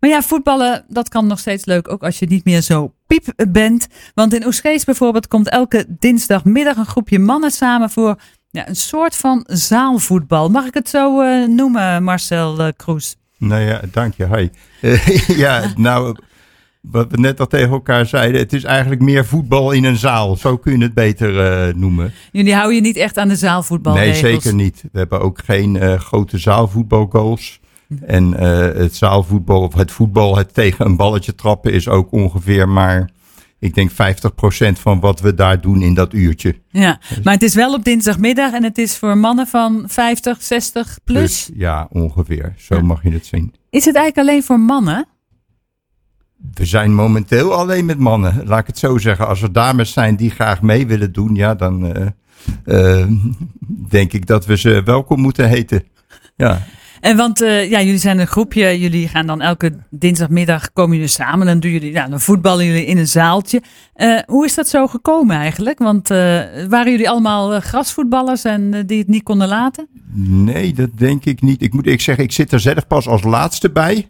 Maar ja, voetballen, dat kan nog steeds leuk, ook als je niet meer zo piep bent. Want in Oesgees bijvoorbeeld komt elke dinsdagmiddag een groepje mannen samen voor ja, een soort van zaalvoetbal. Mag ik het zo uh, noemen, Marcel uh, Kroes? Nou ja, dank je. Hi. ja, nou, wat we net al tegen elkaar zeiden, het is eigenlijk meer voetbal in een zaal. Zo kun je het beter uh, noemen. Jullie houden je niet echt aan de zaalvoetbal? Nee, zeker niet. We hebben ook geen uh, grote zaalvoetbalgoals. En uh, het zaalvoetbal of het voetbal, het tegen een balletje trappen, is ook ongeveer maar, ik denk 50% van wat we daar doen in dat uurtje. Ja, maar het is wel op dinsdagmiddag en het is voor mannen van 50, 60 plus? Dus, ja, ongeveer. Zo ja. mag je het zien. Is het eigenlijk alleen voor mannen? We zijn momenteel alleen met mannen, laat ik het zo zeggen. Als er dames zijn die graag mee willen doen, ja, dan uh, uh, denk ik dat we ze welkom moeten heten. Ja. En want uh, ja, jullie zijn een groepje, jullie gaan dan elke dinsdagmiddag komen jullie samen. Dan doen jullie, ja, dan voetballen jullie in een zaaltje. hoe is dat zo gekomen eigenlijk? Want waren jullie allemaal grasvoetballers en die het niet konden laten? Nee, dat denk ik niet. Ik moet ik zeggen, ik zit er zelf pas als laatste bij.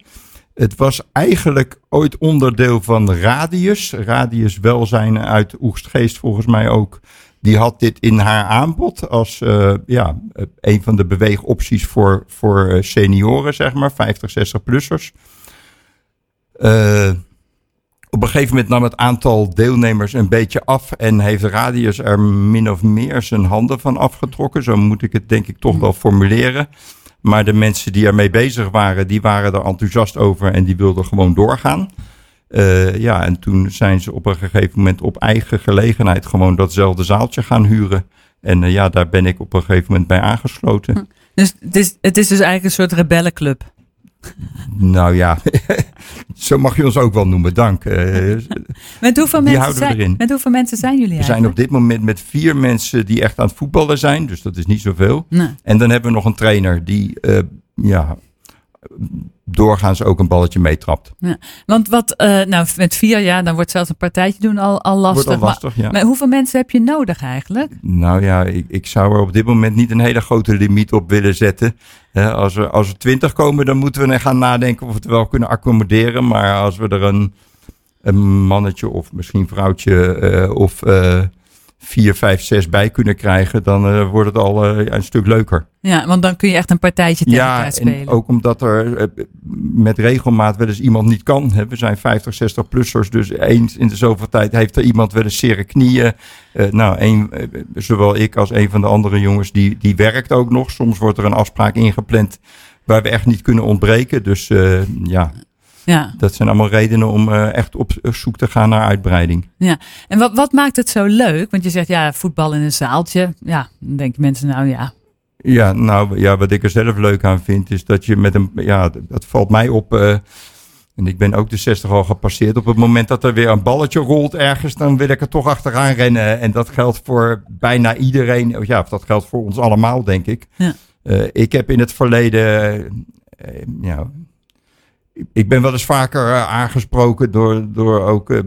Het was eigenlijk ooit onderdeel van Radius. Radius Welzijn uit Oegstgeest volgens mij ook. Die had dit in haar aanbod als uh, ja, een van de beweegopties voor, voor senioren, zeg maar, 50, 60-plussers. Uh, op een gegeven moment nam het aantal deelnemers een beetje af en heeft Radius er min of meer zijn handen van afgetrokken. Zo moet ik het denk ik toch wel formuleren. Maar de mensen die ermee bezig waren, die waren er enthousiast over en die wilden gewoon doorgaan. Uh, ja, en toen zijn ze op een gegeven moment op eigen gelegenheid gewoon datzelfde zaaltje gaan huren. En uh, ja, daar ben ik op een gegeven moment bij aangesloten. Dus het is, het is dus eigenlijk een soort rebellenclub. Nou ja, zo mag je ons ook wel noemen, dank. Uh, met, hoeveel mensen zijn, met hoeveel mensen zijn jullie We zijn op dit moment met vier mensen die echt aan het voetballen zijn. Dus dat is niet zoveel. Nee. En dan hebben we nog een trainer die uh, ja, doorgaans ook een balletje meetrapt. Ja, want wat, uh, nou met vier jaar, dan wordt zelfs een partijtje doen al, al lastig. Wordt al lastig, maar, ja. maar hoeveel mensen heb je nodig eigenlijk? Nou ja, ik, ik zou er op dit moment niet een hele grote limiet op willen zetten. Als, er, als er twintig komen, dan moeten we gaan nadenken of we het wel kunnen accommoderen. Maar als we er een, een mannetje of misschien vrouwtje uh, of vier, vijf, zes bij kunnen krijgen, dan uh, wordt het al uh, een stuk leuker. Ja, want dan kun je echt een partijtje tegen ja, elkaar spelen. En ook omdat er uh, met regelmaat wel eens iemand niet kan. Hè. We zijn 50, 60 plussers, dus eens in de zoveel tijd heeft er iemand wel eens zere knieën. nou, een, zowel ik als een van de andere jongens, die, die werkt ook nog. Soms wordt er een afspraak ingepland waar we echt niet kunnen ontbreken. Dus ja, ja. Dat zijn allemaal redenen om uh, echt op zoek te gaan naar uitbreiding. Ja, en wat, wat maakt het zo leuk? Want je zegt ja, voetbal in een zaaltje. Ja, dan denken mensen nou ja. Ja, nou ja, wat ik er zelf leuk aan vind is dat je met een, ja, dat valt mij op. Uh, en ik ben ook de 60 al gepasseerd. Op het moment dat er weer een balletje rolt ergens, dan wil ik er toch achteraan rennen. En dat geldt voor bijna iedereen. Ja, dat geldt voor ons allemaal, denk ik. Ja. Uh, ik heb in het verleden, ja, ik ben wel eens vaker uh, aangesproken door, door ook uh,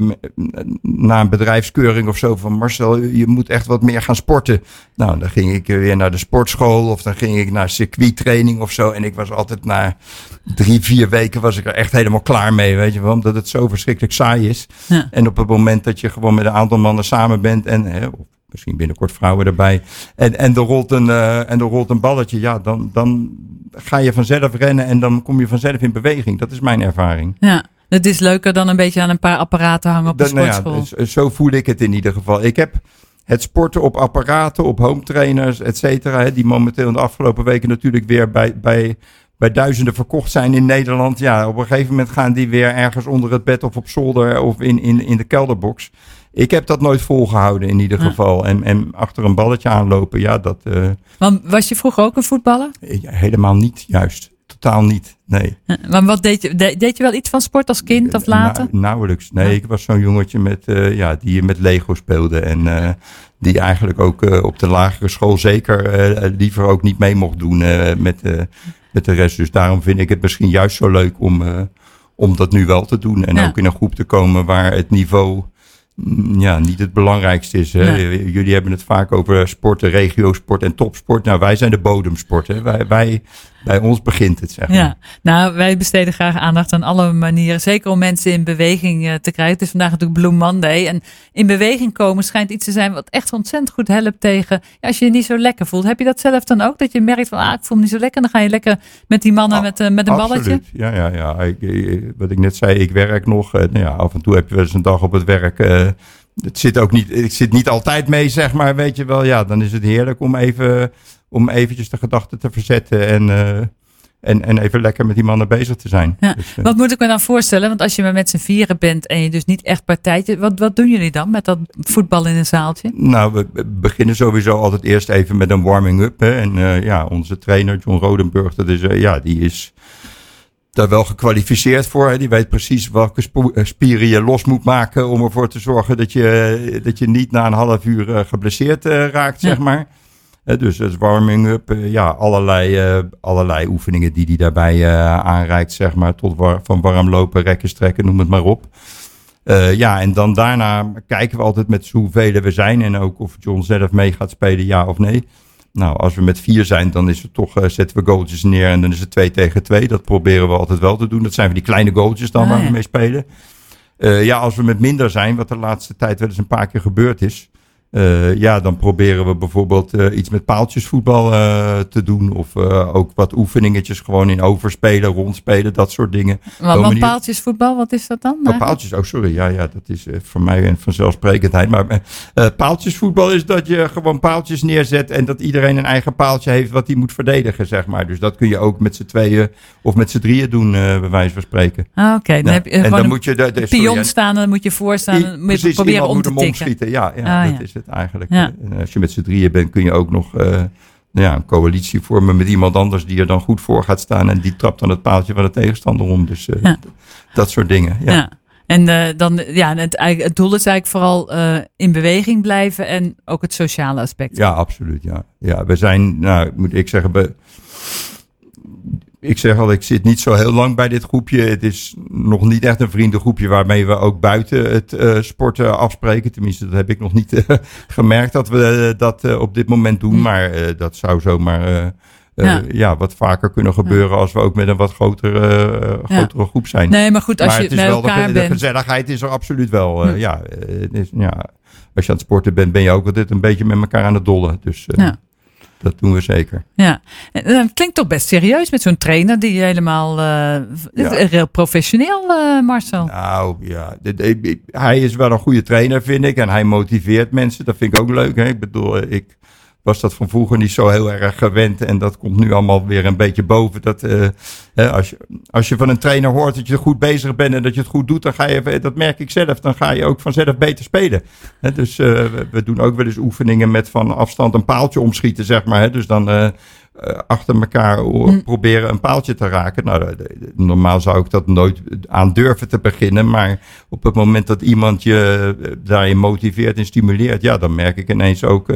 na een bedrijfskeuring of zo van Marcel, je moet echt wat meer gaan sporten. Nou, dan ging ik weer naar de sportschool of dan ging ik naar circuittraining of zo. En ik was altijd na drie, vier weken was ik er echt helemaal klaar mee, weet je wel, omdat het zo verschrikkelijk saai is. Ja. En op het moment dat je gewoon met een aantal mannen samen bent en hè, misschien binnenkort vrouwen erbij. En, en, er, rolt een, uh, en er rolt een balletje. Ja, dan, dan ga je vanzelf rennen en dan kom je vanzelf in beweging. Dat is mijn ervaring. Ja, het is leuker dan een beetje aan een paar apparaten hangen op de Dan, nou sportschool. ja, zo voel ik het in ieder geval. Ik heb het sporten op apparaten, op home trainers, et cetera. Die momenteel in de afgelopen weken natuurlijk weer bij, bij, bij duizenden verkocht zijn in Nederland. Ja, op een gegeven moment gaan die weer ergens onder het bed of op zolder of in, in, in de kelderbox. Ik heb dat nooit volgehouden in ieder geval. En, en achter een balletje aanlopen, ja, dat... Uh, Want was je vroeger ook een voetballer? Helemaal niet, juist. Totaal niet, nee. Maar wat deed je? Deed je wel iets van sport als kind of later? Na, nauwelijks. Nee, ja. ik was zo'n jongetje met, uh, ja, die met Lego speelde. En uh, die eigenlijk ook op de lagere school zeker liever ook niet mee mocht doen met, met de rest. Dus daarom vind ik het misschien juist zo leuk om, om dat nu wel te doen. En ja. ook in een groep te komen waar het niveau ja, niet het belangrijkste is. Hè? Nee. Jullie hebben het vaak over sporten, regiosport en topsport. Nou, wij zijn de bodemsport. Hè? Wij, wij, bij ons begint het, zeg maar. Ja, nou, wij besteden graag aandacht aan alle manieren. Zeker om mensen in beweging eh, te krijgen. Het is vandaag natuurlijk Blue Monday. En in beweging komen schijnt iets te zijn wat echt ontzettend goed helpt tegen. Ja, als je je niet zo lekker voelt. Heb je dat zelf dan ook? Dat je merkt van, ah, ik voel me niet zo lekker. Dan ga je lekker met die mannen met, uh, met een Absoluut. balletje. Ja, ja, ja. Ik, wat ik net zei, ik werk nog. eh, nou ja, af en toe heb je wel eens een dag op het werk. eh, het zit ook niet, ik zit niet altijd mee, zeg maar. Weet je wel, ja, dan is het heerlijk om even, om eventjes de gedachten te verzetten en, eh, en, en even lekker met die mannen bezig te zijn. Ja. Dus, eh, Wat moet ik me dan voorstellen? Want als je maar met z'n vieren bent en je dus niet echt partijtje. Wat, wat doen jullie dan met dat voetbal in een zaaltje? Nou, we beginnen sowieso altijd eerst even met een warming-up. En eh, ja, onze trainer John Rodenburg, dat is, ja, die is daar wel gekwalificeerd voor. Hè. Die weet precies welke spieren je los moet maken om ervoor te zorgen dat je, dat je niet na een half uur geblesseerd raakt, Ja. zeg maar. Dus het warming-up, eh, ja, allerlei, eh, allerlei oefeningen die hij daarbij eh, aanreikt, zeg maar. Tot war- van warm lopen, rekken, strekken, noem het maar op. Ja, en dan daarna kijken we altijd met hoeveel we zijn. En ook of John zelf mee gaat spelen, ja of nee. Nou, als we met vier zijn, dan is het toch, zetten we goaltjes neer en dan is het twee tegen twee. Dat proberen we altijd wel te doen. Dat zijn van die kleine goaltjes dan Ah, waar ja. we mee spelen. Ja, als we met minder zijn, wat de laatste tijd wel eens een paar keer gebeurd is. Eh, ja, dan proberen we bijvoorbeeld eh, iets met paaltjesvoetbal eh, te doen. Of ook wat oefeningetjes gewoon in overspelen, rondspelen, dat soort dingen. Want manier- paaltjesvoetbal, wat is dat dan? Oh, paaltjes, oh sorry, ja, ja, dat is voor mij een vanzelfsprekendheid. Maar paaltjesvoetbal is dat je gewoon paaltjes neerzet en dat iedereen een eigen paaltje heeft wat hij moet verdedigen, zeg maar. Dus dat kun je ook met z'n tweeën of met z'n drieën doen, bij wijze van spreken. Ah, Oké, dan Ja. moet je de, de pion staan en dan moet je voorstaan. Dan moet je precies, proberen om te tikken. Ja, ja Ah, dat ja. is het eigenlijk. Ja. En als je met z'n drieën bent, kun je ook nog eh, nou ja, een coalitie vormen met iemand anders die er dan goed voor gaat staan en die trapt dan het paaltje van de tegenstander om. Dus eh, Ja. dat soort dingen. Ja. Ja. En eh, dan, ja, het, het doel is eigenlijk vooral eh, in beweging blijven en ook het sociale aspect. Ja, absoluut. Ja, ja we zijn, nou, moet ik zeggen, we, ik zeg al, ik zit niet zo heel lang bij dit groepje. Het is nog niet echt een vriendengroepje waarmee we ook buiten het eh, sporten afspreken. Tenminste, dat heb ik nog niet eh, gemerkt dat we eh, dat op dit moment doen. Hm. Maar dat zou zomaar Ja. ja. wat vaker kunnen gebeuren als we ook met een wat grotere, groep zijn. Nee, maar goed, als maar je het is bij wel de, elkaar de bent. gezelligheid is er absoluut wel. Hm. ja, het is, ja, als je aan het sporten bent, ben je ook altijd een beetje met elkaar aan het dollen. Dus Ja. Dat doen we zeker. Ja, en, eh, klinkt toch best serieus met zo'n trainer die helemaal Ja. heel professioneel, Marcel. Nou ja, hij is wel een goede trainer, vind ik. En hij motiveert mensen. Dat vind ik ook leuk. Hè? Ik bedoel, ik was dat van vroeger niet zo heel erg gewend. En dat komt nu allemaal weer een beetje boven. Dat, eh, hè, als, je, als je van een trainer hoort dat je goed bezig bent en dat je het goed doet, dan ga je, dat merk ik zelf, dan ga je ook vanzelf beter spelen. Hè, dus eh, we, doen ook wel eens oefeningen met van afstand een paaltje omschieten, zeg maar. Hè? Dus dan eh, eh, achter elkaar Hm. proberen een paaltje te raken. Nou, normaal zou ik dat nooit aan durven te beginnen. Maar op het moment dat iemand je eh, daarin motiveert en stimuleert, ja, dan merk ik ineens ook.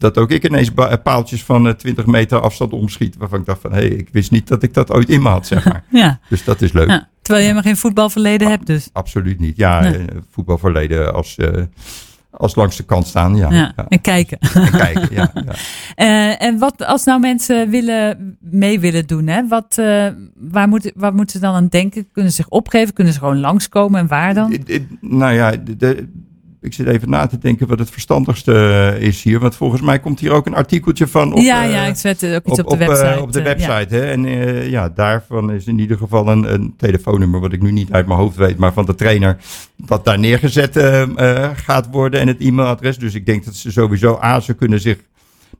Eh, dat ook ik ineens paaltjes van eh, 20 meter afstand omschiet. Waarvan ik dacht van, hé, hey, ik wist niet dat ik dat ooit in me had, zeg maar. Ja, Dus dat is leuk. ja, terwijl je helemaal geen voetbalverleden hebt dus. Absoluut niet. Ja, Nee. eh, voetbalverleden als, eh, als langs de kant staan, ja. Ja, ja. en kijken. En kijken, ja. ja. Eh, en wat als nou mensen willen, mee willen doen, hè? Wat, eh, waar, moet, waar moeten ze dan aan denken? Kunnen ze zich opgeven? Kunnen ze gewoon langskomen en waar dan? Eh, eh, Nou ja, de, de- ik zit even na te denken wat het verstandigste eh, is hier. Want volgens mij komt hier ook een artikeltje van op, ja, eh, ja, ik zet ook iets op, op, de eh, website. op de eh, ja. website. Hè? En eh, ja, daarvan is in ieder geval een, een telefoonnummer, wat ik nu niet uit mijn hoofd weet, maar van de trainer, wat daar neergezet eh, eh, gaat worden en het e-mailadres. Dus ik denk dat ze sowieso, A, ze kunnen zich,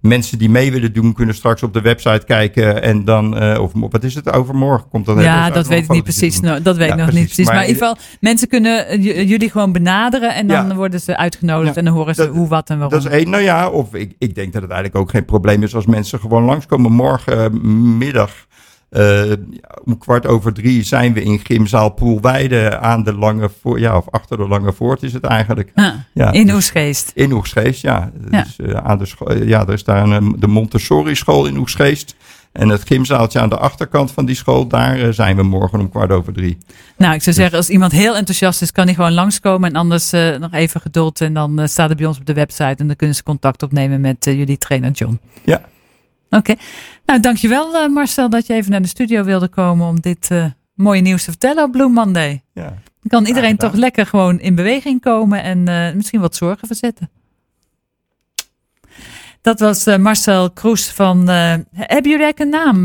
mensen die mee willen doen, kunnen straks op de website kijken en dan, eh, of wat is het, overmorgen komt dat Ja, even dat weet ik niet precies. Nou, dat weet Ja, ik nog precies. niet precies. Maar, Maar in ieder geval, mensen kunnen eh, j- jullie gewoon benaderen en dan Ja. worden ze uitgenodigd Ja, en dan horen ze dat- hoe, wat en waarom. Dat is één. Nou ja, of ik, ik denk dat het eigenlijk ook geen probleem is als mensen gewoon langskomen. Morgenmiddag eh, om kwart over drie zijn we in Gymzaal Poelweide aan de Lange Voort. Ja, of achter de Lange Voort is het eigenlijk. Ah, Ja, in dus- Oesgeest. In Oegsgeest, ja. Ja. Dus, eh, aan de scho- ja, er is daar een, eh, de Montessori school in Oegsgeest. En het gymzaaltje aan de achterkant van die school, daar eh, zijn we morgen om kwart over drie. Nou, ik zou zeggen, als iemand heel enthousiast is, kan hij gewoon langskomen. En anders eh, nog even geduld. En dan eh, staat het bij ons op de website. En dan kunnen ze contact opnemen met eh, jullie trainer John. Ja. Oké. Nou, dankjewel uh, Marcel dat je even naar de studio wilde komen om dit uh, mooie nieuws te vertellen op Blue Monday. Ja. Dan kan iedereen toch lekker gewoon in beweging komen en uh, misschien wat zorgen verzetten. Dat was Marcel Kroes van. hebben jullie eigenlijk een naam?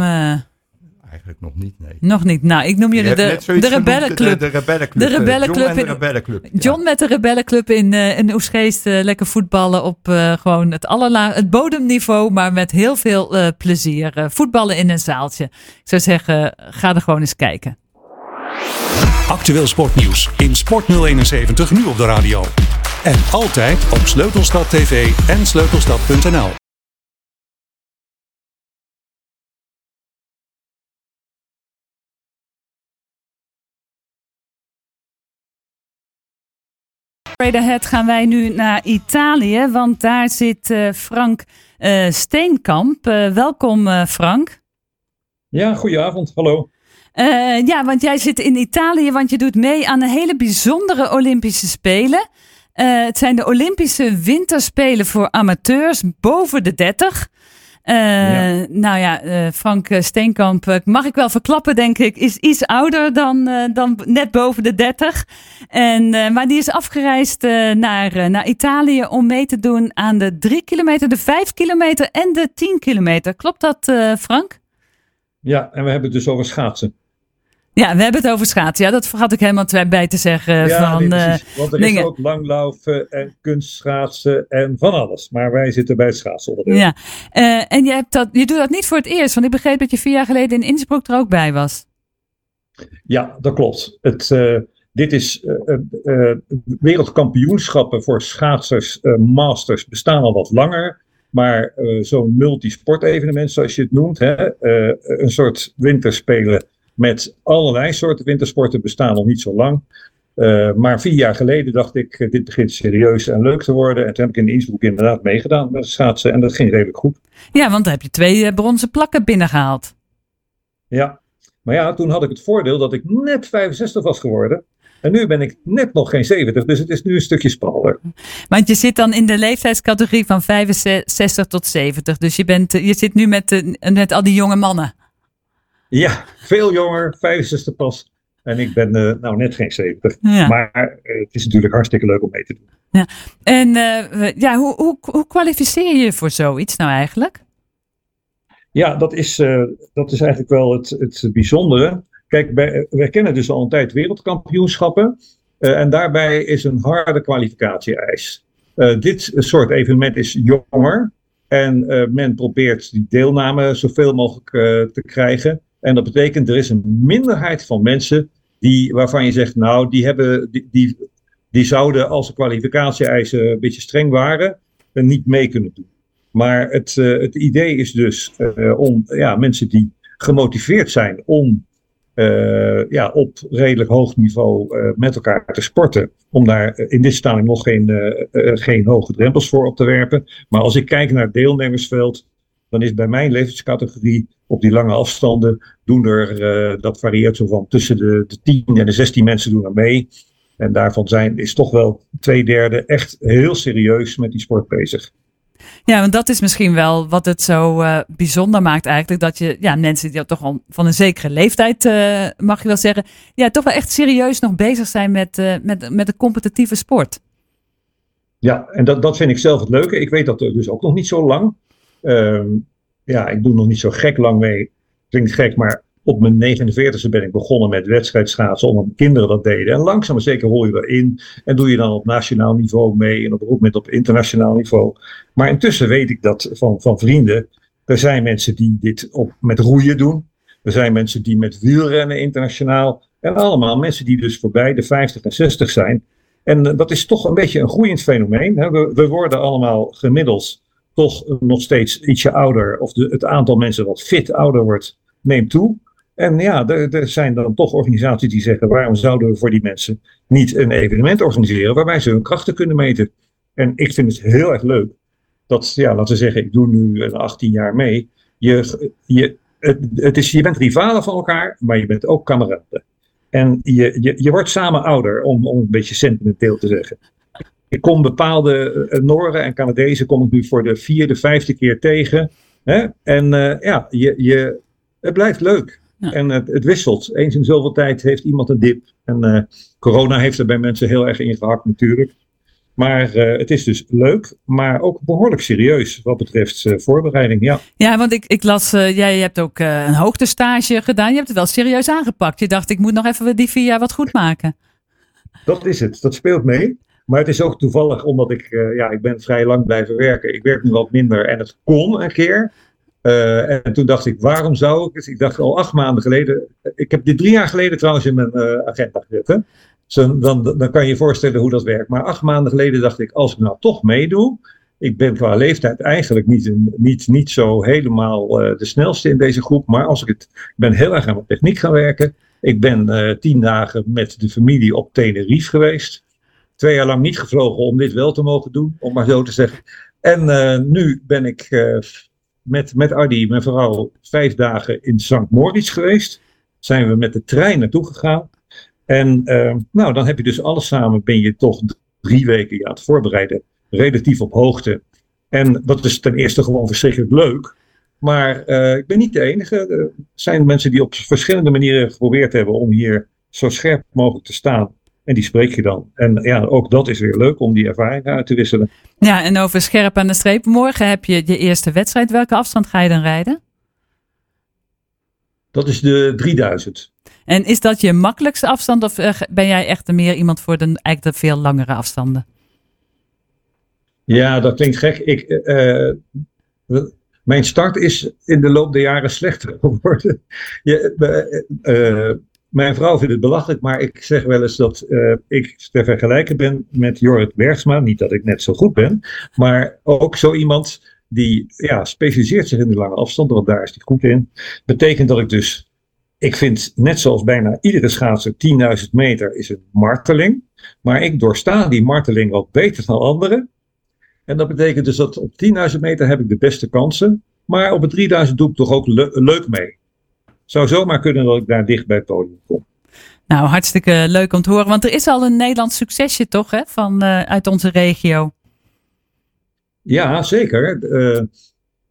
Eigenlijk nog niet, nee. Nog niet. Nou, ik noem jullie de, de Rebellenclub. De, de Rebellenclub. De Rebellenclub. John, de Rebellenclub. John met de Rebellenclub in, uh, in Oesgeest. Uh, lekker voetballen op uh, gewoon het, allerla het bodemniveau, maar met heel veel plezier. voetballen in een zaaltje. Ik zou zeggen, ga er gewoon eens kijken. Actueel sportnieuws in Sport 071 nu op de radio. En altijd op Sleutelstad TV en sleutelstad.nl. Straight ahead gaan wij nu naar Italië, want daar zit uh, Frank uh, Steenkamp. Uh, welkom Frank. Ja, goedenavond. Hallo. ja, want jij zit in Italië, want je doet mee aan een hele bijzondere Olympische Spelen. het zijn de Olympische Winterspelen voor amateurs boven de 30. Uh, Nou ja, uh, Frank Steenkamp, uh, mag ik wel verklappen, denk ik, is iets ouder dan, dan net boven de 30. En, maar die is afgereisd naar, naar Italië om mee te doen aan de 3 kilometer, de 5 kilometer en de 10 kilometer. Klopt dat, Frank? Ja, en we hebben het dus over schaatsen. Ja, we hebben het over schaatsen. Ja, dat vergat ik helemaal bij te zeggen. Ja, van, nee, uh, Want er is ook langlaufen en kunstschaatsen en van alles. Maar wij zitten bij het schaatsonderdeel. Ja, uh, en je, hebt dat, je doet dat niet voor het eerst. Want ik begreep dat je vier jaar geleden in Innsbruck er ook bij was. Ja, dat klopt. Het, uh, dit is wereldkampioenschappen voor schaatsers, masters, bestaan al wat langer. Maar zo'n multisport-evenement, zoals je het noemt, hè, een soort winterspelen met allerlei soorten wintersporten bestaan nog niet zo lang. Uh, maar vier jaar geleden dacht ik, uh, dit begint serieus en leuk te worden. En toen heb ik in Innsbruck inderdaad meegedaan met schaatsen. En dat ging redelijk goed. Ja, want dan heb je twee uh, bronzen plakken binnengehaald. Ja, maar ja, toen had ik het voordeel dat ik net 65 was geworden. En nu ben ik net nog geen 70, dus het is nu een stukje spannender. Want je zit dan in de leeftijdscategorie van 65 tot 70. Dus je, bent, je zit nu met, met al die jonge mannen. Ja, veel jonger, 65 pas. En ik ben uh, nou net geen 70. Maar uh, het is natuurlijk hartstikke leuk om mee te doen. Ja. En uh, ja, hoe, hoe, hoe kwalificeer je voor zoiets nou eigenlijk? Ja, dat is, dat is eigenlijk wel het, het bijzondere. Kijk, wij, wij kennen dus al een tijd wereldkampioenschappen. en daarbij is een harde kwalificatie-eis. dit soort evenement is jonger. En men probeert die deelname zoveel mogelijk te krijgen. En dat betekent, er is een minderheid van mensen die, waarvan je zegt, nou, die, hebben, die, die, die zouden als de kwalificatie-eisen een beetje streng waren, niet mee kunnen doen. Maar het, uh, het idee is dus uh, om ja, mensen die gemotiveerd zijn om uh, ja, op redelijk hoog niveau met elkaar te sporten. Om daar in dit stadium nog geen, geen hoge drempels voor op te werpen. Maar als ik kijk naar het deelnemersveld, dan is bij mijn levenscategorie op die lange afstanden doen er, uh, dat varieert zo van tussen de, de 10 en de 16 mensen doen er mee. En daarvan zijn, is toch wel twee derde echt heel serieus met die sport bezig. Ja, want dat is misschien wel wat het zo uh, bijzonder maakt eigenlijk. Dat je ja, mensen die toch al van een zekere leeftijd, uh, mag je wel zeggen, ja, toch wel echt serieus nog bezig zijn met, uh, met, met de competitieve sport. Ja, en dat, dat vind ik zelf het leuke. Ik weet dat dus ook nog niet zo lang. Ehm, ja, ik doe nog niet zo gek lang mee. Klinkt gek, maar op mijn 49e ben ik begonnen met wedstrijdschaatsen, omdat kinderen dat deden. En langzaam maar zeker rol je erin en doe je dan op nationaal niveau mee en op een moment op internationaal niveau. Maar intussen weet ik dat van, van vrienden, er zijn mensen die dit op, met roeien doen. Er zijn mensen die met wielrennen internationaal. En allemaal mensen die dus voorbij de 50 en 60 zijn. En eh, dat is toch een beetje een groeiend fenomeen. We worden allemaal gemiddeld toch nog steeds ietsje ouder, of de, het aantal mensen wat fit ouder wordt, neemt toe. En ja, er, er, zijn dan toch organisaties die zeggen: waarom zouden we voor die mensen niet een evenement organiseren waarbij ze hun krachten kunnen meten? En ik vind het heel erg leuk dat, ja, laten we zeggen, ik doe nu 18 jaar mee. Je, je, het, het is, je bent rivalen van elkaar, maar je bent ook kameraden. En je, je, je wordt samen ouder, om, om een beetje sentimenteel te zeggen. Ik kom bepaalde uh, Noren en Canadezen kom ik nu voor de vierde, vijfde keer tegen. Hè? En ja, je, je, het blijft leuk. En het, het, wisselt. Eens in zoveel tijd heeft iemand een dip. En corona heeft er bij mensen heel erg ingehakt natuurlijk. Maar uh, het is dus leuk, maar ook behoorlijk serieus wat betreft uh, voorbereiding. Ja, ja want ik, ik las, uh, jij hebt ook een hoogtestage gedaan. Je hebt het wel serieus aangepakt. Je dacht, ik moet nog even die vier jaar wat goed maken. Dat is het. Dat speelt mee. Maar het is ook toevallig omdat ik, ja, ik ben vrij lang blijven werken. Ik werk nu wat minder en het kon een keer. en toen dacht ik, waarom zou ik het? Ik dacht al acht maanden geleden. Ik heb dit drie jaar geleden trouwens in mijn agenda gezet. Zo, dan, dan kan je je voorstellen hoe dat werkt. Maar acht maanden geleden dacht ik, als ik nou toch meedoe. Ik ben qua leeftijd eigenlijk niet, niet, niet zo helemaal de snelste in deze groep. Maar als ik het ik ben heel erg aan mijn techniek gaan werken. Ik ben tien dagen met de familie op Tenerife geweest. Twee jaar lang niet gevlogen om dit wel te mogen doen, om maar zo te zeggen. En uh, nu ben ik met, met Adi, mijn vrouw, vijf dagen in St. Moritz geweest. Zijn we met de trein naartoe gegaan. En uh, nou, dan heb je dus alles samen, ben je toch drie weken ja, het voorbereiden, relatief op hoogte. En dat is ten eerste gewoon verschrikkelijk leuk. Maar ik ben niet de enige. Er zijn mensen die op verschillende manieren geprobeerd hebben om hier zo scherp mogelijk te staan. En die spreek je dan. En ja, ook dat is weer leuk om die ervaring uit te wisselen. Ja, en over scherp aan de streep. Morgen heb je je eerste wedstrijd. Welke afstand ga je dan rijden? Dat is de 3000. En is dat je makkelijkste afstand of eh, ben jij echt meer iemand voor de, eigenlijk de veel langere afstanden? Ja, dat klinkt gek. Ik, uh, mijn start is in de loop der jaren slechter geworden. Je, uh, mijn vrouw vindt het belachelijk, maar ik zeg wel eens dat ik te vergelijken ben met Jorrit Bergsma. Niet dat ik net zo goed ben, maar ook zo iemand die ja, specialiseert zich in de lange afstanden, want daar is hij goed in. Betekent dat ik dus ik vind, net zoals bijna iedere schaatser, 10.000 meter is een marteling. Maar ik doorsta die marteling wat beter dan anderen. En dat betekent dus dat op 10.000 meter heb ik de beste kansen. Maar op het 3.000 doe ik toch ook leuk mee. Zou zomaar kunnen dat ik daar dicht bij het podium kom. Nou, hartstikke leuk om te horen. Want er is al een Nederlands succesje toch, hè, van, uh, uit onze regio? Ja, zeker. Uh,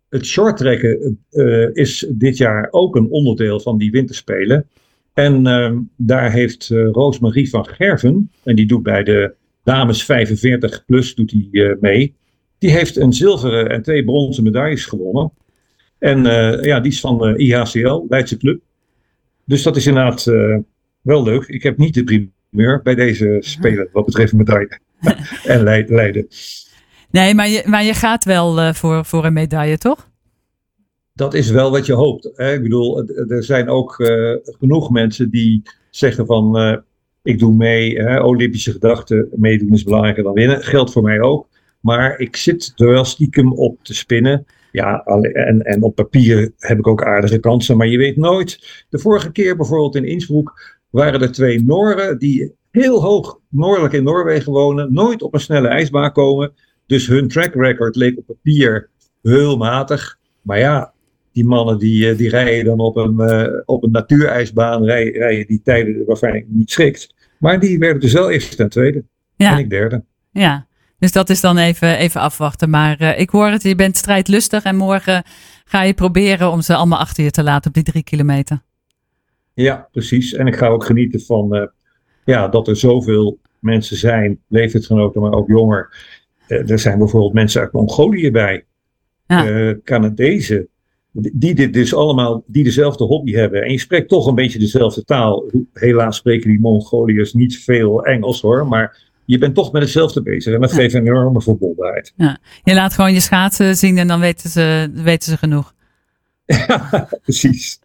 het shorttrekken uh, is dit jaar ook een onderdeel van die winterspelen. En daar heeft Roosmarie van Gerven, en die doet bij de dames 45 plus doet die, mee. Die heeft een zilveren en twee bronzen medailles gewonnen. En ja, die is van de IHCL, Leidse Club. Dus dat is inderdaad wel leuk. Ik heb niet de primeur bij deze spelen wat betreft medaille en Leiden. Nee, maar je, maar je gaat wel voor, voor een medaille, toch? Dat is wel wat je hoopt. Hè? Ik bedoel, er zijn ook uh, genoeg mensen die zeggen van uh, ik doe mee, hè? Olympische gedachten, meedoen is belangrijker dan winnen. Geldt voor mij ook. Maar ik zit er wel stiekem op te spinnen. Ja, en, en op papier heb ik ook aardige kansen, maar je weet nooit. De vorige keer bijvoorbeeld in Innsbruck waren er twee Noren die heel hoog noordelijk in Noorwegen wonen, nooit op een snelle ijsbaan komen. Dus hun track record leek op papier heel matig. Maar ja, die mannen die, eh, die rijden dan op een, uh, op een natuurijsbaan, rijden, rijden die tijden waarvan ik niet schikt. Maar die werden dus wel eerste en tweede. Ja. En ik derde. Ja, dus dat is dan even, even afwachten. Maar uh, ik hoor het, je bent strijdlustig en morgen ga je proberen om ze allemaal achter je te laten op die drie kilometer. Ja, precies. En ik ga ook genieten van ja, dat er zoveel mensen zijn, leeftijdsgenoten, maar ook jonger, uh, er zijn bijvoorbeeld mensen uit Mongolië bij. Ja. Canadezen. Die dit dus allemaal, die dezelfde hobby hebben. En je spreekt toch een beetje dezelfde taal. Helaas spreken die Mongoliërs niet veel Engels hoor. Maar je bent toch met hetzelfde bezig. En dat geeft een enorme verbondenheid. Ja. Je laat gewoon je schaatsen zien en dan weten ze, weten ze genoeg. Ja, precies.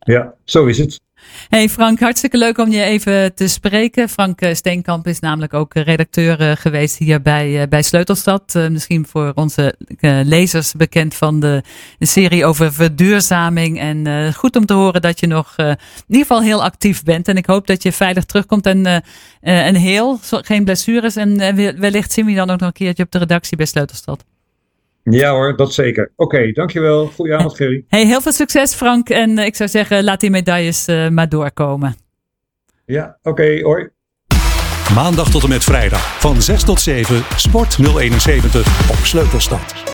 Ja, zo is het. Hey Frank, hartstikke leuk om je even te spreken. Frank eh, Steenkamp is namelijk ook eh, redacteur eh, geweest hier bij, bij Sleutelstad. misschien voor onze lezers bekend van de, serie over verduurzaming. En goed om te horen dat je nog in ieder geval heel actief bent. En ik hoop dat je veilig terugkomt en, en heel, geen blessures. En wellicht zien we je dan ook nog een keertje op de redactie bij Sleutelstad. Ja hoor, dat zeker. Oké, dankjewel. Goedenavond Gerry. Hey, heel veel succes Frank. En eh, ik zou zeggen, laat die medailles uh, maar doorkomen. Ja, oké, okay, hoi. Maandag tot en met vrijdag van 6 tot 7, Sport 071 op Sleutelstad.